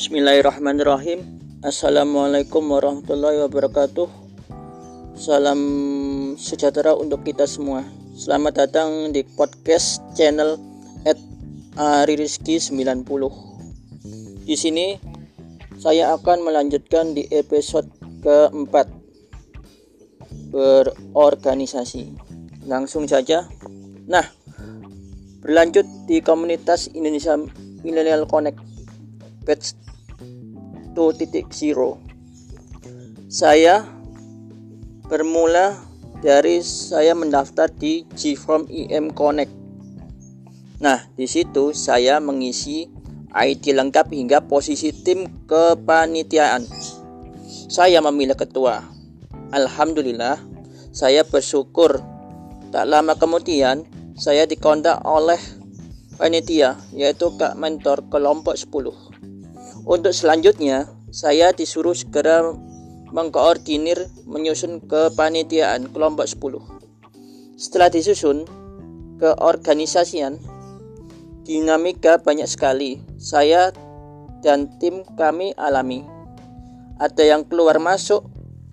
Bismillahirrahmanirrahim. Assalamualaikum warahmatullahi wabarakatuh. Salam sejahtera untuk kita semua. Selamat datang di podcast channel at Aririzki 90 Di sini saya akan melanjutkan di episode keempat. Berorganisasi. Langsung saja. Nah berlanjut di komunitas Indonesia Millennial Connect 2.0 saya bermula dari saya mendaftar di GForm IM Connect. Nah di situ saya mengisi ID lengkap hingga posisi tim kepanitiaan. Saya memilih ketua. Alhamdulillah saya bersyukur. Tak lama kemudian saya dikontak oleh panitia yaitu Kak Mentor kelompok 10 untuk selanjutnya, saya disuruh segera mengkoordinir menyusun kepanitiaan kelompok 10. Setelah disusun keorganisasian, dinamika banyak sekali. Saya dan tim kami alami. Ada yang keluar masuk,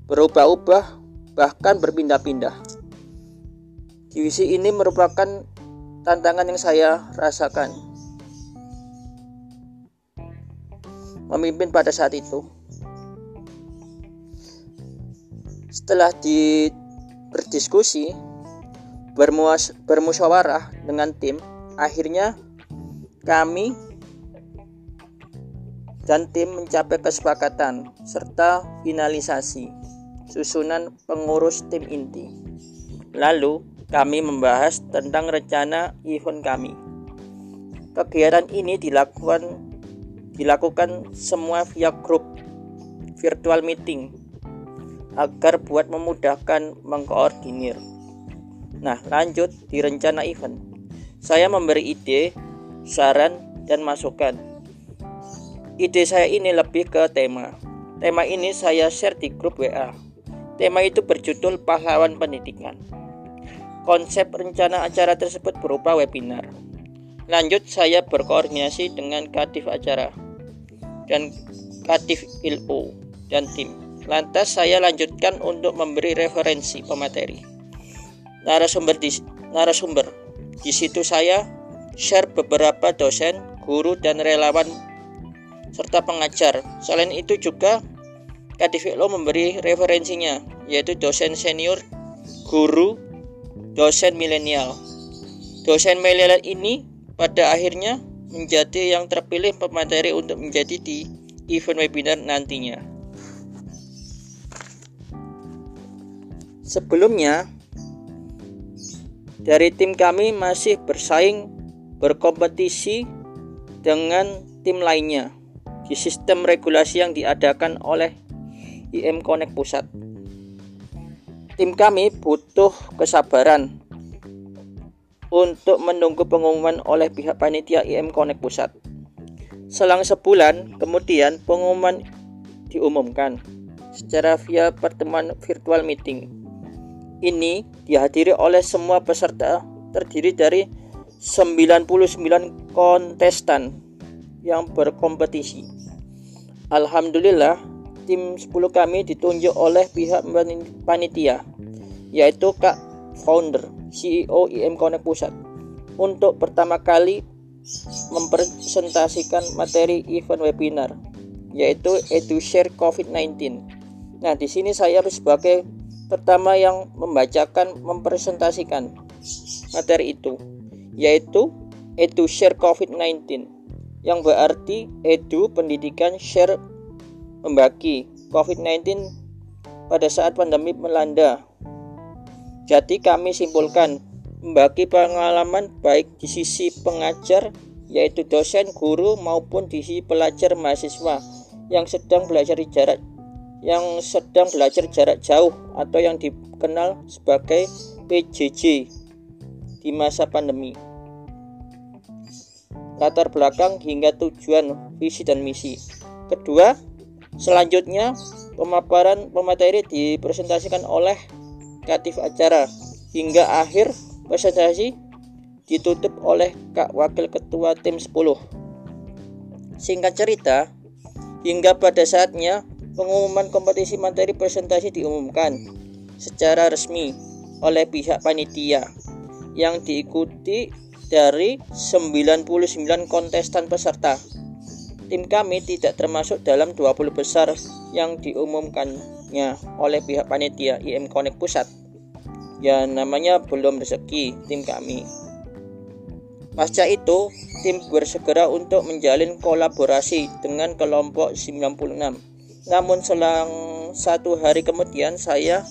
berubah-ubah, bahkan berpindah-pindah. Divisi ini merupakan tantangan yang saya rasakan. Memimpin pada saat itu. Setelah di berdiskusi, bermuas, bermusyawarah dengan tim, akhirnya kami dan tim mencapai kesepakatan serta finalisasi susunan pengurus tim inti. Lalu kami membahas tentang rencana event kami. Kegiatan ini dilakukan dilakukan semua via grup virtual meeting agar buat memudahkan mengkoordinir. Nah, lanjut di rencana event. Saya memberi ide, saran, dan masukan. Ide saya ini lebih ke tema. Tema ini saya share di grup WA. Tema itu berjudul Pahlawan Pendidikan. Konsep rencana acara tersebut berupa webinar. Lanjut saya berkoordinasi dengan kadif acara dan Kadif Ilmu dan tim. Lantas saya lanjutkan untuk memberi referensi pemateri. Narasumber di narasumber. Di situ saya share beberapa dosen, guru dan relawan serta pengajar. Selain itu juga Kadif Ilmu memberi referensinya yaitu dosen senior, guru, dosen milenial. Dosen milenial ini pada akhirnya menjadi yang terpilih pemateri untuk menjadi di event webinar nantinya. Sebelumnya, dari tim kami masih bersaing berkompetisi dengan tim lainnya di sistem regulasi yang diadakan oleh IM Connect Pusat. Tim kami butuh kesabaran untuk menunggu pengumuman oleh pihak panitia IM Connect Pusat. Selang sebulan kemudian pengumuman diumumkan secara via pertemuan virtual meeting. Ini dihadiri oleh semua peserta terdiri dari 99 kontestan yang berkompetisi. Alhamdulillah, tim 10 kami ditunjuk oleh pihak panitia, yaitu Kak Founder CEO IM Connect Pusat untuk pertama kali mempresentasikan materi event webinar yaitu EduShare COVID-19. Nah, di sini saya sebagai pertama yang membacakan mempresentasikan materi itu yaitu EduShare COVID-19 yang berarti edu pendidikan share membagi COVID-19 pada saat pandemi melanda jadi kami simpulkan membagi pengalaman baik di sisi pengajar yaitu dosen, guru maupun di sisi pelajar mahasiswa yang sedang belajar jarak yang sedang belajar jarak jauh atau yang dikenal sebagai PJJ di masa pandemi. Latar belakang hingga tujuan visi dan misi. Kedua, selanjutnya pemaparan pemateri dipresentasikan oleh kreatif acara hingga akhir presentasi ditutup oleh Kak Wakil Ketua Tim 10. Singkat cerita, Hingga pada saatnya pengumuman kompetisi materi presentasi diumumkan secara resmi oleh pihak panitia yang diikuti dari 99 kontestan peserta. Tim kami tidak termasuk dalam 20 besar yang diumumkannya oleh pihak panitia IM Connect Pusat. Ya namanya belum rezeki tim kami. Pasca itu, tim bersegera untuk menjalin kolaborasi dengan kelompok 96. Namun selang satu hari kemudian saya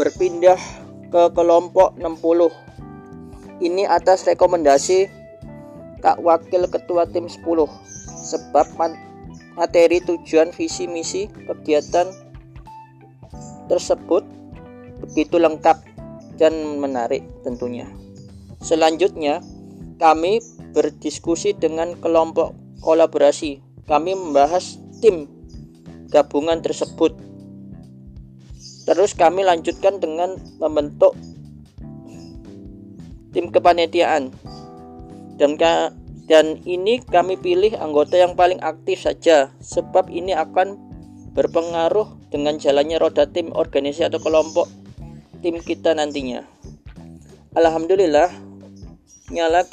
berpindah ke kelompok 60 ini atas rekomendasi Kak Wakil Ketua Tim 10 sebab materi tujuan visi misi kegiatan tersebut begitu lengkap dan menarik tentunya. Selanjutnya, kami berdiskusi dengan kelompok kolaborasi. Kami membahas tim gabungan tersebut. Terus kami lanjutkan dengan membentuk tim kepanitiaan dan dan ini kami pilih anggota yang paling aktif saja sebab ini akan berpengaruh dengan jalannya roda tim organisasi atau kelompok tim kita nantinya. Alhamdulillah nyala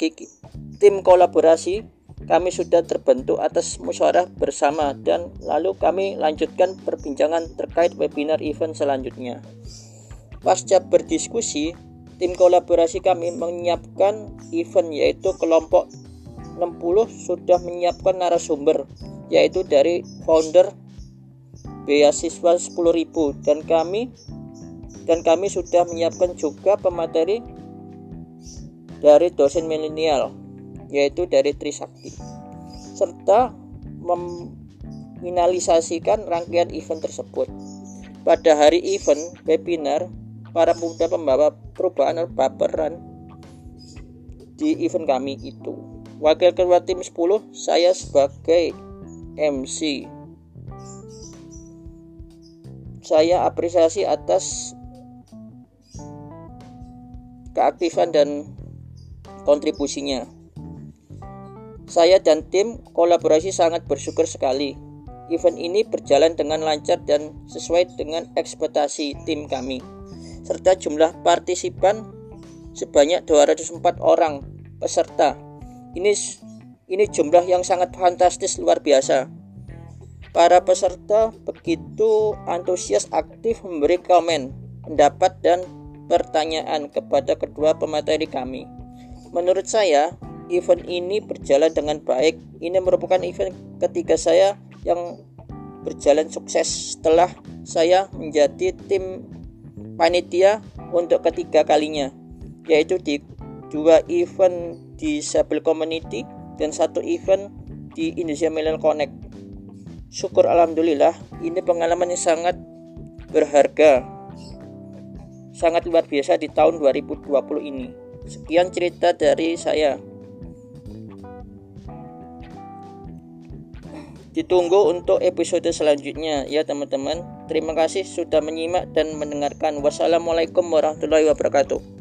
tim kolaborasi kami sudah terbentuk atas musyawarah bersama dan lalu kami lanjutkan perbincangan terkait webinar event selanjutnya. Pasca berdiskusi, Tim kolaborasi kami menyiapkan event yaitu kelompok 60 sudah menyiapkan narasumber yaitu dari founder beasiswa 10.000 dan kami dan kami sudah menyiapkan juga pemateri dari dosen milenial yaitu dari Trisakti serta meminalisasikan rangkaian event tersebut. Pada hari event webinar para pemuda pembawa perubahan baperan di event kami itu. Wakil ketua tim 10 saya sebagai MC. Saya apresiasi atas keaktifan dan kontribusinya. Saya dan tim kolaborasi sangat bersyukur sekali. Event ini berjalan dengan lancar dan sesuai dengan ekspektasi tim kami serta jumlah partisipan sebanyak 204 orang peserta. Ini ini jumlah yang sangat fantastis luar biasa. Para peserta begitu antusias aktif memberi komen, pendapat dan pertanyaan kepada kedua pemateri kami. Menurut saya, event ini berjalan dengan baik. Ini merupakan event ketiga saya yang berjalan sukses setelah saya menjadi tim panitia untuk ketiga kalinya yaitu di dua event Disable Community dan satu event di Indonesia Millennial Connect. Syukur alhamdulillah, ini pengalaman yang sangat berharga. Sangat luar biasa di tahun 2020 ini. Sekian cerita dari saya. Ditunggu untuk episode selanjutnya ya teman-teman. Terima kasih sudah menyimak dan mendengarkan. Wassalamualaikum warahmatullahi wabarakatuh.